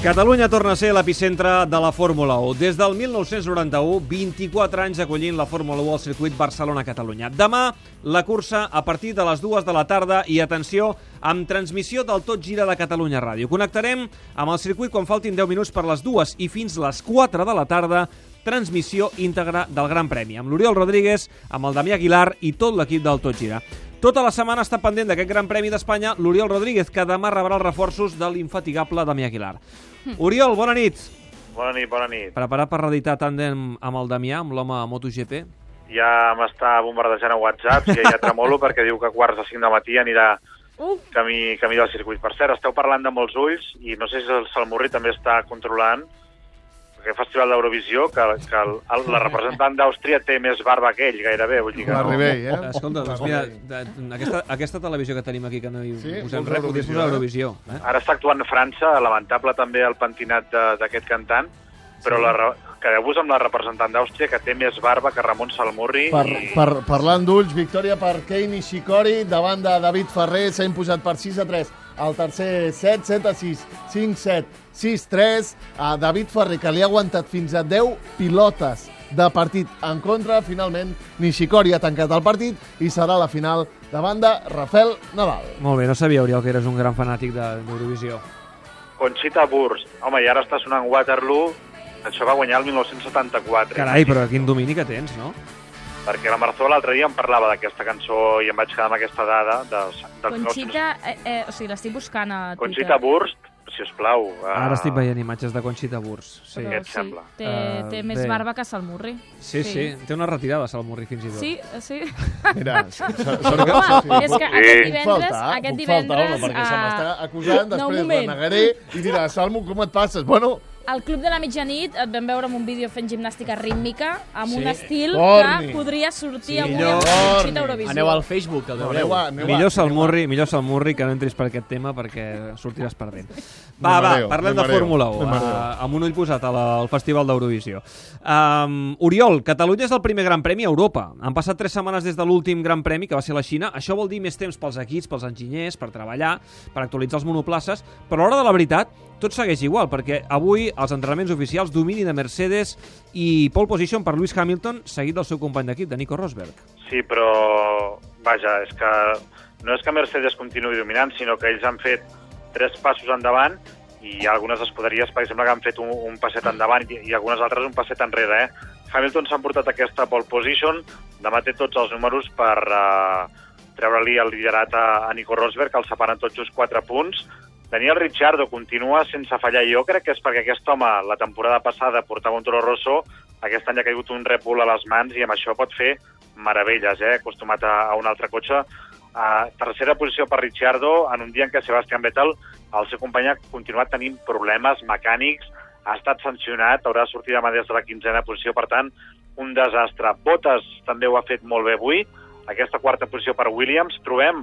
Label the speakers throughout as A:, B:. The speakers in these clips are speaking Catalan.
A: Catalunya torna a ser l'epicentre de la Fórmula 1. Des del 1991, 24 anys acollint la Fórmula 1 al circuit Barcelona-Catalunya. Demà, la cursa a partir de les dues de la tarda i, atenció, amb transmissió del Tot Gira de Catalunya Ràdio. Connectarem amb el circuit quan faltin 10 minuts per les dues i fins les 4 de la tarda transmissió íntegra del Gran Premi, amb l'Oriol Rodríguez, amb el Damià Aguilar i tot l'equip del Tot Gira. Tota la setmana està pendent d'aquest Gran Premi d'Espanya l'Oriol Rodríguez, que demà rebrà els reforços de l'infatigable Damià Aguilar. Oriol, bona nit.
B: Bona nit, bona nit.
A: Preparat per reeditar tàndem amb el Damià, amb l'home MotoGP?
B: Ja m'està bombardejant a WhatsApp, ja, ja tremolo perquè diu que a quarts de cinc de matí anirà
C: Uh,
B: camí, camí del circuit. Per cert, esteu parlant de molts ulls i no sé si el Salmurri també està controlant aquest festival d'Eurovisió, que, que el, el, la representant d'Àustria té més barba que ell, gairebé. Vull dir que
D: La
B: no.
D: Ribey, eh?
A: Escolta, doncs mira, de- aquesta, aquesta televisió que tenim aquí, que no hi
D: Sí,
A: posem res,
D: Eurovisió,
A: posar
D: eh?
A: Eurovisió. Eh?
B: Ara està actuant França, lamentable també el pentinat d'aquest cantant, però la, re- quedeu-vos amb la representant d'Àustria, que té més barba que Ramon Salmurri.
D: Per,
B: i...
D: per, parlant d'ulls, victòria per Kei Nishikori, davant de David Ferrer, s'ha imposat per 6 a 3. El tercer 7, 7 a 6, 5, 7, 6, 3. A David Ferrer, que li ha aguantat fins a 10 pilotes de partit en contra. Finalment, Nishikori ha tancat el partit i serà la final davant de Rafael Nadal.
A: Molt bé, no sabia, Oriol, que eres un gran fanàtic de- d'Eurovisió.
B: Conchita Wurst. Home, i ara està sonant Waterloo. Això va guanyar el 1974.
A: Carai, però quin domini que tens, no?
B: Perquè la Marzó l'altre dia em parlava d'aquesta cançó i em vaig quedar amb aquesta dada. De, del
C: Conxita, eh, eh, o sigui, l'estic buscant a Twitter.
B: Conchita Wurst, si us plau.
A: Ara estic veient imatges de Conchita Wurst. Sí,
C: Però
B: Què et sembla?
C: Té,
A: Eh,
C: té més
A: bé.
C: barba que Salmurri.
A: sí, sí, té una retirada, Salmurri, fins i tot.
C: Sí, eh, sí.
D: Mira, s- s-
C: Home,
D: sort
C: és que
B: Sí.
C: aquest divendres...
D: faltar,
C: aquest
D: puc faltar,
C: divendres
D: home, perquè se
C: eh,
D: m'està acusant,
C: no,
D: després
C: moment.
D: renegaré i dirà, Salmo, com et passes? Bueno,
C: al Club de la Mitjanit et vam veure en un vídeo fent gimnàstica rítmica amb
A: Sí.
C: un estil
D: Corni.
C: que podria sortir
A: Sí,
C: avui
A: millor.
C: amb
D: Corni.
C: Conxita Eurovisió.
E: Aneu al Facebook, el
D: no,
E: veureu.
D: aneu a, aneu a,
A: Millor Salmurri, millor Salmurri que no entris per aquest tema perquè sortiràs perdent. Va, va, parlem de Fórmula
D: me
A: 1,
D: mareo.
A: uh, amb un ull posat la, al Festival d'Eurovisió. Um, Oriol, Catalunya és el primer Gran Premi a Europa. Han passat tres setmanes des de l'últim Gran Premi, que va ser la Xina. Això vol dir més temps pels equips, pels enginyers, per treballar, per actualitzar els monoplaces, però a l'hora de la veritat tot segueix igual, perquè avui els entrenaments oficials domini de Mercedes i pole position per Lewis Hamilton, seguit del seu company d'equip, de Nico Rosberg.
B: Sí, però, vaja, és que no és que Mercedes continuï dominant, sinó que ells han fet tres passos endavant i algunes escuderies, per exemple, que han fet un, un passet endavant i, i algunes altres un passet enrere. Eh? Hamilton s'ha portat aquesta pole position, demà té tots els números per uh, treure-li el liderat a, a Nico Rosberg, que el separen tots just 4 punts. Daniel Ricciardo continua sense fallar. Jo crec que és perquè aquest home, la temporada passada, portava un Toro Rosso, aquest any ha caigut un Red Bull a les mans i amb això pot fer meravelles, eh? acostumat a, a un altre cotxe. Uh, tercera posició per Ricciardo, en un dia en què Sebastian Vettel, el seu company, ha continuat tenint problemes mecànics, ha estat sancionat, haurà sortit demà des de la quinzena posició, per tant, un desastre. Bottas també ho ha fet molt bé avui, aquesta quarta posició per Williams. Trobem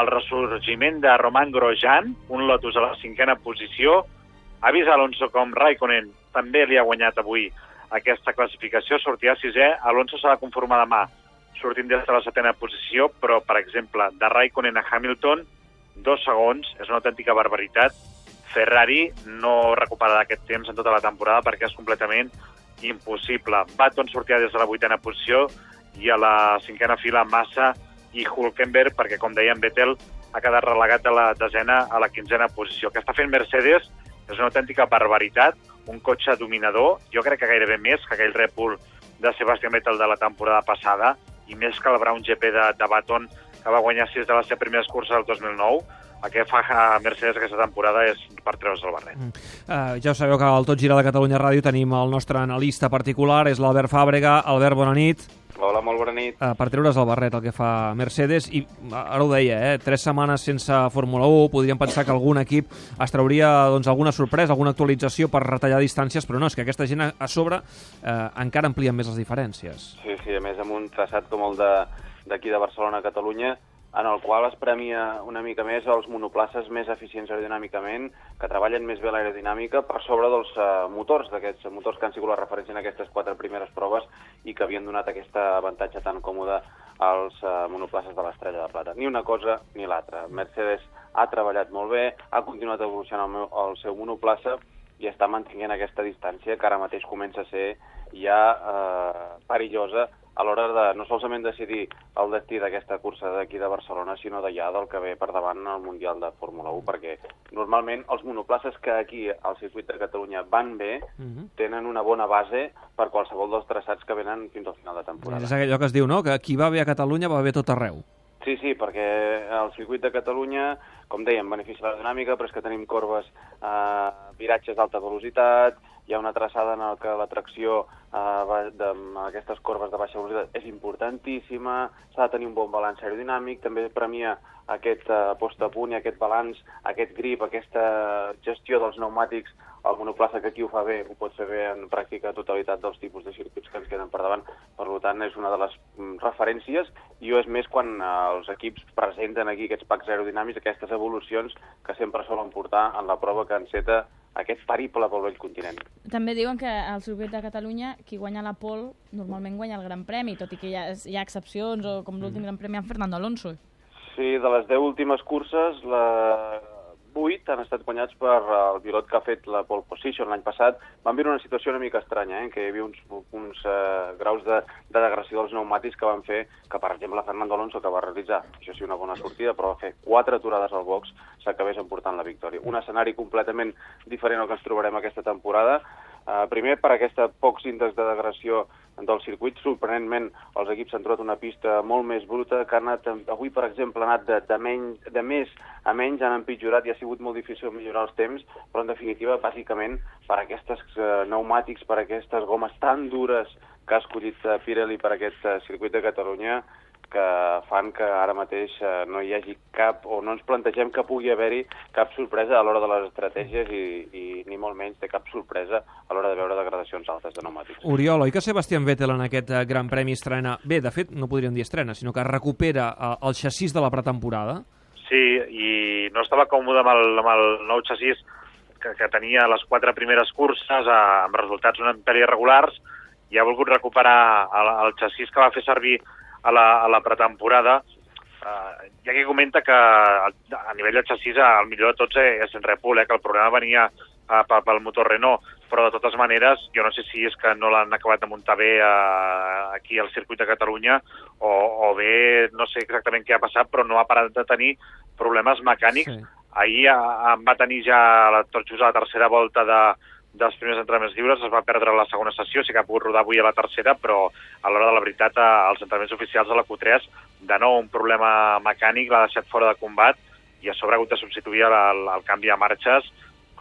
B: el ressorgiment de Roman Grosjean, un Lotus a la cinquena posició. Ha vist Alonso com Raikkonen també li ha guanyat avui aquesta classificació, sortirà sisè. Alonso s'ha de conformar demà sortint des de la setena posició, però, per exemple, de Raikkonen a Hamilton, dos segons, és una autèntica barbaritat. Ferrari no recuperarà aquest temps en tota la temporada perquè és completament impossible. Baton sortirà des de la vuitena posició i a la cinquena fila Massa i Hulkenberg, perquè, com deia en Vettel, ha quedat relegat de la desena a la quinzena posició. El que està fent Mercedes és una autèntica barbaritat, un cotxe dominador, jo crec que gairebé més que aquell Red Bull de Sebastian Vettel de la temporada passada, i més que el Brown GP de, de Baton, que va guanyar sis de les set primeres curses del 2009. El que fa a Mercedes aquesta temporada és per treure's el barret.
A: Uh, ja ho sabeu que al Tot Gira de Catalunya Ràdio tenim el nostre analista particular, és l'Albert Fàbrega. Albert, bona nit.
F: Hola, molt bona nit.
A: Uh, per treure's el barret el que fa Mercedes i ara ho deia, eh? tres setmanes sense Fórmula 1 podríem pensar que algun equip es trauria doncs, alguna sorpresa, alguna actualització per retallar distàncies, però no, és que aquesta gent a, sobre eh, encara amplien més les diferències.
F: Sí, sí, a més amb un traçat com el de d'aquí de Barcelona a Catalunya,
E: en el qual es premia una mica més els monoplaces més eficients aerodinàmicament, que treballen més bé l'aerodinàmica per sobre dels uh, motors, d'aquests motors que han sigut la referència en aquestes quatre primeres proves i que havien donat aquest avantatge tan còmode als uh, monoplaces de l'Estrella de Plata. Ni una cosa ni l'altra. Mercedes ha treballat molt bé, ha continuat evolucionant el, meu, el seu monoplaça i està mantenint aquesta distància que ara mateix comença a ser ja eh, perillosa a l'hora de no solament decidir el destí d'aquesta cursa d'aquí de Barcelona, sinó d'allà del que ve per davant al Mundial de Fórmula 1, perquè normalment els monoplaces que aquí al circuit de Catalunya van bé uh -huh. tenen una bona base per qualsevol dels traçats que venen fins al final de temporada.
A: És allò que es diu, no?, que qui va bé a Catalunya va bé tot arreu.
E: Sí, sí, perquè el circuit de Catalunya, com dèiem, beneficia la dinàmica, però és que tenim corbes, eh, viratges d'alta velocitat, hi ha una traçada en què la tracció eh, d'aquestes corbes de baixa velocitat és importantíssima, s'ha de tenir un bon balanç aerodinàmic, també premia aquest eh, post a punt i aquest balanç, aquest grip, aquesta gestió dels pneumàtics, el monoplaça que aquí ho fa bé, ho pot fer bé en pràctica totalitat dels tipus de circuits que ens queden per davant. Per tant, és una de les mm, referències i és més quan eh, els equips presenten aquí aquests packs aerodinàmics, aquestes evolucions que sempre solen portar en la prova que enceta aquest periple pel vell continent.
C: També diuen que al circuit de Catalunya qui guanya la pol normalment guanya el Gran Premi, tot i que hi ha, hi ha excepcions, o com l'últim mm. Gran Premi amb Fernando Alonso.
E: Sí, de les 10 últimes curses, la 8 han estat guanyats per el pilot que ha fet la pole position l'any passat. Van viure una situació una mica estranya, eh? que hi havia uns, uns uh, graus de, de degradació dels pneumàtics que van fer que, per exemple, Fernando Alonso, que va realitzar, això sí, una bona sortida, però va fer quatre aturades al box, s'acabés emportant la victòria. Un escenari completament diferent al que ens trobarem aquesta temporada, Uh, primer, per aquesta pocs índexs de degradació del circuit, sorprenentment els equips han trobat una pista molt més bruta, que anat, avui, per exemple, ha anat de, de, menys, de més a menys, han empitjorat i ha sigut molt difícil millorar els temps, però en definitiva, bàsicament, per aquestes uh, pneumàtics, per aquestes gomes tan dures que ha escollit uh, Pirelli per aquest uh, circuit de Catalunya, que fan que ara mateix eh, no hi hagi cap, o no ens plantegem que pugui haver-hi cap sorpresa a l'hora de les estratègies i, i ni molt menys té cap sorpresa a l'hora de veure degradacions altes de pneumàtics.
A: Oriol, oi que Sebastián Vettel en aquest eh, Gran Premi estrena... Bé, de fet, no podríem dir estrena, sinó que recupera eh, el xassís de la pretemporada?
B: Sí, i no estava còmode amb el, amb el nou xassís que, que tenia les quatre primeres curses eh, amb resultats una mica irregulars i ha volgut recuperar el, el xassís que va fer servir a la, a la pretemporada, eh, hi ha qui comenta que a nivell de xassís el millor de tots és en Repul, eh, que el problema venia eh, pel motor Renault, però de totes maneres jo no sé si és que no l'han acabat de muntar bé eh, aquí al circuit de Catalunya o, o bé no sé exactament què ha passat, però no ha parat de tenir problemes mecànics. Sí. Ahir eh, va tenir ja la, tot just a la tercera volta de, dels primers entrenaments lliures, es va perdre la segona sessió, sí que ha pogut rodar avui a la tercera, però a l'hora de la veritat, als entrenaments oficials de la Q3, de nou un problema mecànic, l'ha deixat fora de combat, i a sobre ha hagut de substituir el, el, el canvi de marxes,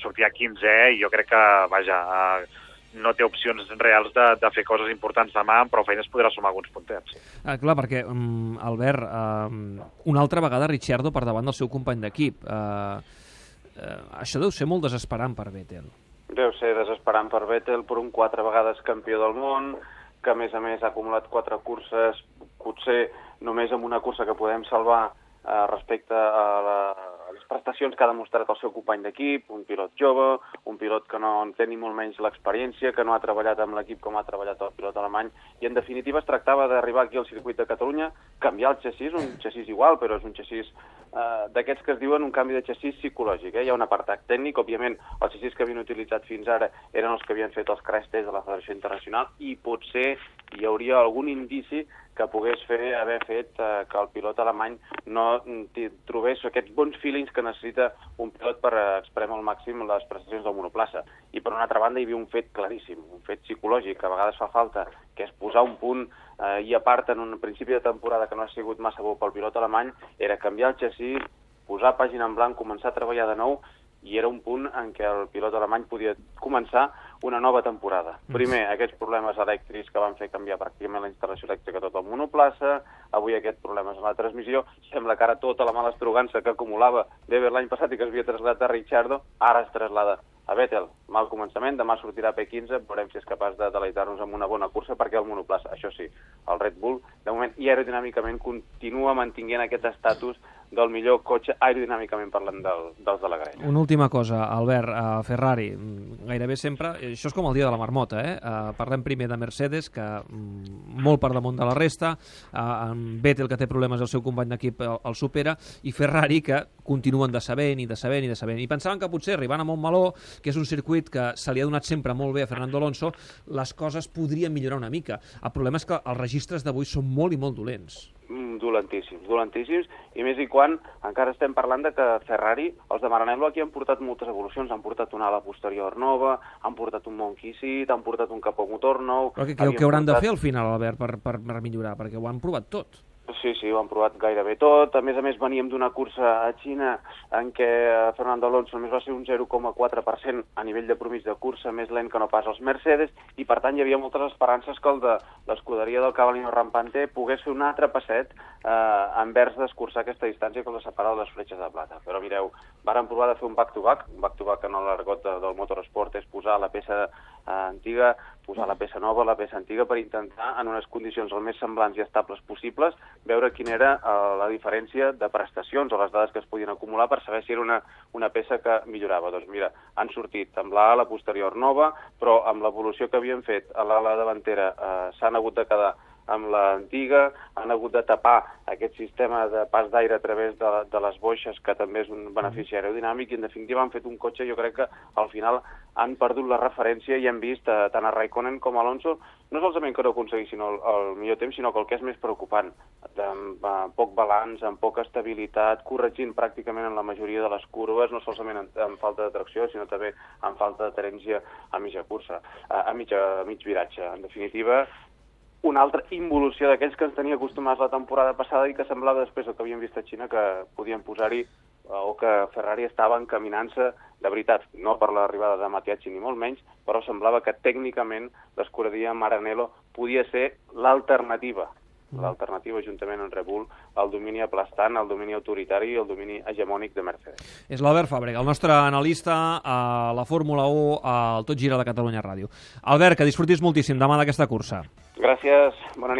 B: sortia 15è, i jo crec que, vaja, eh, no té opcions reals de, de fer coses importants demà, però feines podrà sumar alguns puntets.
A: Ah, clar, perquè, um, Albert, um, una altra vegada Ricciardo per davant del seu company d'equip. Uh, uh, això deu ser molt desesperant per Vettel.
E: Deu ser desesperant per Vettel, per un quatre vegades campió del món, que a més a més ha acumulat quatre curses, potser només amb una cursa que podem salvar eh, respecte a, la, prestacions que ha demostrat el seu company d'equip, un pilot jove, un pilot que no en té ni molt menys l'experiència, que no ha treballat amb l'equip com ha treballat el pilot alemany, i en definitiva es tractava d'arribar aquí al circuit de Catalunya, canviar el xassís, un xassís igual, però és un xassís eh, d'aquests que es diuen un canvi de xassís psicològic. Eh? Hi ha un apartat tècnic, òbviament els xassís que havien utilitzat fins ara eren els que havien fet els crash tests de la Federació Internacional i potser hi hauria algun indici que pogués fer haver fet eh, que el pilot alemany no trobés aquests bons feelings que necessita un pilot per expremar al màxim les prestacions del monoplaça. I per una altra banda hi havia un fet claríssim, un fet psicològic que a vegades fa falta, que és posar un punt eh, i a part en un principi de temporada que no ha sigut massa bo pel pilot alemany, era canviar el xassís, posar pàgina en blanc, començar a treballar de nou, i era un punt en què el pilot alemany podia començar una nova temporada. Mm. Primer, aquests problemes elèctrics que van fer canviar pràcticament la instal·lació elèctrica tot el monoplaça, avui aquests problemes en la transmissió, sembla que ara tota la mala estrugança que acumulava Weber l'any passat i que es havia traslladat a Richardo, ara es traslada a Vettel. Mal començament, demà sortirà P15, veurem si és capaç de deleitar-nos amb una bona cursa, perquè el monoplaça, això sí, el Red Bull, de moment, i aerodinàmicament continua mantinguent aquest estatus del millor cotxe aerodinàmicament parlant del, dels de la grella.
A: Una última cosa, Albert, uh, Ferrari, gairebé sempre, això és com el dia de la marmota, eh? Uh, parlem primer de Mercedes, que mm, molt per damunt de la resta, uh, en Vettel, que té problemes, el seu company d'equip el, el supera, i Ferrari, que continuen decebent i decebent i decebent. I pensaven que potser arribant a Montmeló, que és un circuit que se li ha donat sempre molt bé a Fernando Alonso, les coses podrien millorar una mica. El problema és que els registres d'avui són molt i molt dolents.
E: Mm, dolentíssims, dolentíssims, i més i quan encara estem parlant de que Ferrari, els de Maranello aquí han portat moltes evolucions, han portat una ala posterior nova, han portat un Monkey Seat, han portat un capó motor nou...
A: Però què, què, què hauran portat... de fer al final, Albert, per, per, per millorar? Perquè ho han provat tot.
E: Sí, sí, ho han provat gairebé tot. A més a més, veníem d'una cursa a Xina en què Fernando Alonso només va ser un 0,4% a nivell de promís de cursa, més lent que no pas els Mercedes, i per tant hi havia moltes esperances que el de l'escuderia del Cavallino Rampante pogués fer un altre passet eh, envers d'escurçar aquesta distància que els separa de les fletxes de plata. Però mireu, varen provar de fer un back-to-back, -back. un back-to-back en l'argot de, del motorsport és posar la peça eh, antiga, posar la peça nova, la peça antiga, per intentar, en unes condicions el més semblants i estables possibles, veure quina era eh, la diferència de prestacions o les dades que es podien acumular per saber si era una, una peça que millorava. Doncs mira, han sortit amb l'ala posterior nova, però amb l'evolució que havien fet a l'ala davantera eh, s'han hagut de quedar amb l'antiga, han hagut de tapar aquest sistema de pas d'aire a través de, de les boixes, que també és un benefici aerodinàmic, i en definitiva han fet un cotxe, jo crec que al final han perdut la referència i hem vist eh, tant a Raikkonen com a Alonso, no solament que no aconseguissin el, el millor temps, sinó que el que és més preocupant, de, amb, amb poc balanç, amb poca estabilitat, corregint pràcticament en la majoria de les curves, no solament en, en falta de tracció, sinó també en falta d'adherència a mitja cursa, a, a, mitja, a mig viratge. En definitiva, una altra involució d'aquells que ens tenia acostumats la temporada passada i que semblava després el que havíem vist a Xina que podien posar-hi eh, o que Ferrari estava encaminant-se de veritat, no per l'arribada de Matiachi ni molt menys, però semblava que tècnicament l'escuderia Maranello podia ser l'alternativa. L'alternativa juntament amb Red Bull al domini aplastant, al domini autoritari i al domini hegemònic de Mercedes.
A: És l'Albert Fàbrega, el nostre analista a la Fórmula 1 al Tot Gira de Catalunya Ràdio. Albert, que disfrutis moltíssim demà d'aquesta cursa.
E: Gràcies, bona nit.